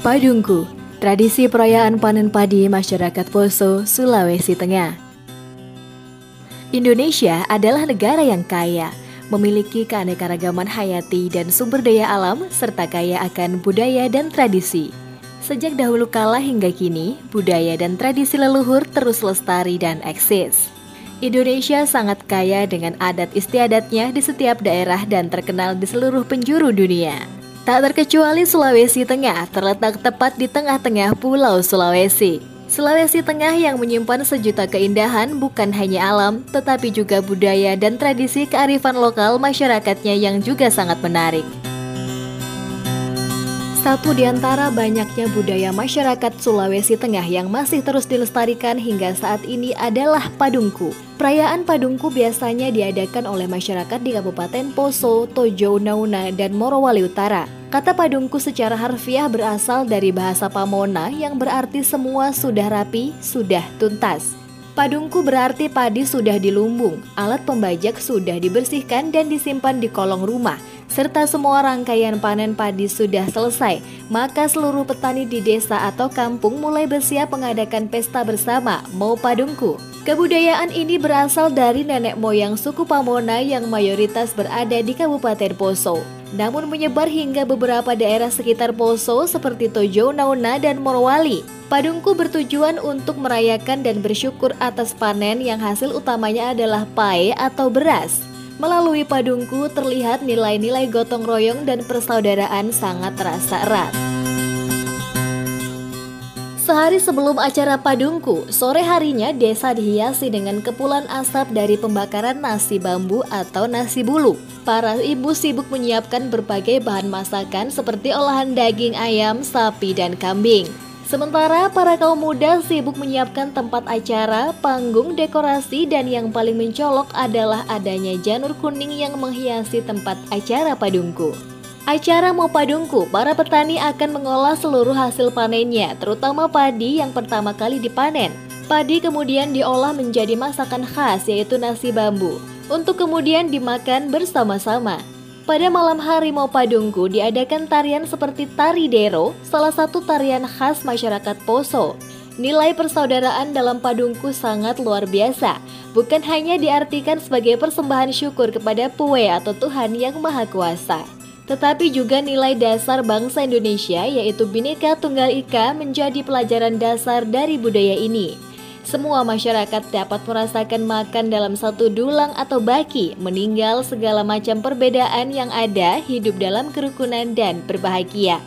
Padungku, tradisi perayaan panen padi masyarakat Poso, Sulawesi Tengah. Indonesia adalah negara yang kaya, memiliki keanekaragaman hayati dan sumber daya alam, serta kaya akan budaya dan tradisi. Sejak dahulu kala hingga kini, budaya dan tradisi leluhur terus lestari dan eksis. Indonesia sangat kaya dengan adat istiadatnya di setiap daerah dan terkenal di seluruh penjuru dunia. Tak terkecuali Sulawesi Tengah terletak tepat di tengah-tengah Pulau Sulawesi. Sulawesi Tengah yang menyimpan sejuta keindahan bukan hanya alam, tetapi juga budaya dan tradisi kearifan lokal masyarakatnya yang juga sangat menarik. Satu di antara banyaknya budaya masyarakat Sulawesi Tengah yang masih terus dilestarikan hingga saat ini adalah Padungku. Perayaan Padungku biasanya diadakan oleh masyarakat di Kabupaten Poso, Tojo, Nauna, dan Morowali Utara. Kata Padungku secara harfiah berasal dari bahasa Pamona yang berarti semua sudah rapi, sudah tuntas. Padungku berarti padi sudah dilumbung, alat pembajak sudah dibersihkan dan disimpan di kolong rumah, serta semua rangkaian panen padi sudah selesai, maka seluruh petani di desa atau kampung mulai bersiap mengadakan pesta bersama Mau Padungku. Kebudayaan ini berasal dari nenek moyang suku Pamona yang mayoritas berada di Kabupaten Poso. Namun menyebar hingga beberapa daerah sekitar Poso seperti Tojo, Nauna, dan Morowali. Padungku bertujuan untuk merayakan dan bersyukur atas panen yang hasil utamanya adalah pae atau beras. Melalui padungku terlihat nilai-nilai gotong royong dan persaudaraan sangat terasa erat. Sehari sebelum acara padungku, sore harinya desa dihiasi dengan kepulan asap dari pembakaran nasi bambu atau nasi bulu. Para ibu sibuk menyiapkan berbagai bahan masakan seperti olahan daging ayam, sapi, dan kambing. Sementara para kaum muda sibuk menyiapkan tempat acara, panggung, dekorasi, dan yang paling mencolok adalah adanya janur kuning yang menghiasi tempat acara padungku. Acara mau padungku, para petani akan mengolah seluruh hasil panennya, terutama padi yang pertama kali dipanen. Padi kemudian diolah menjadi masakan khas yaitu nasi bambu, untuk kemudian dimakan bersama-sama. Pada malam hari mau padungku diadakan tarian seperti tari dero, salah satu tarian khas masyarakat Poso. Nilai persaudaraan dalam padungku sangat luar biasa, bukan hanya diartikan sebagai persembahan syukur kepada Pue atau Tuhan yang Maha Kuasa. Tetapi juga nilai dasar bangsa Indonesia yaitu Bhinneka Tunggal Ika menjadi pelajaran dasar dari budaya ini. Semua masyarakat dapat merasakan makan dalam satu dulang atau baki, meninggal segala macam perbedaan yang ada, hidup dalam kerukunan dan berbahagia.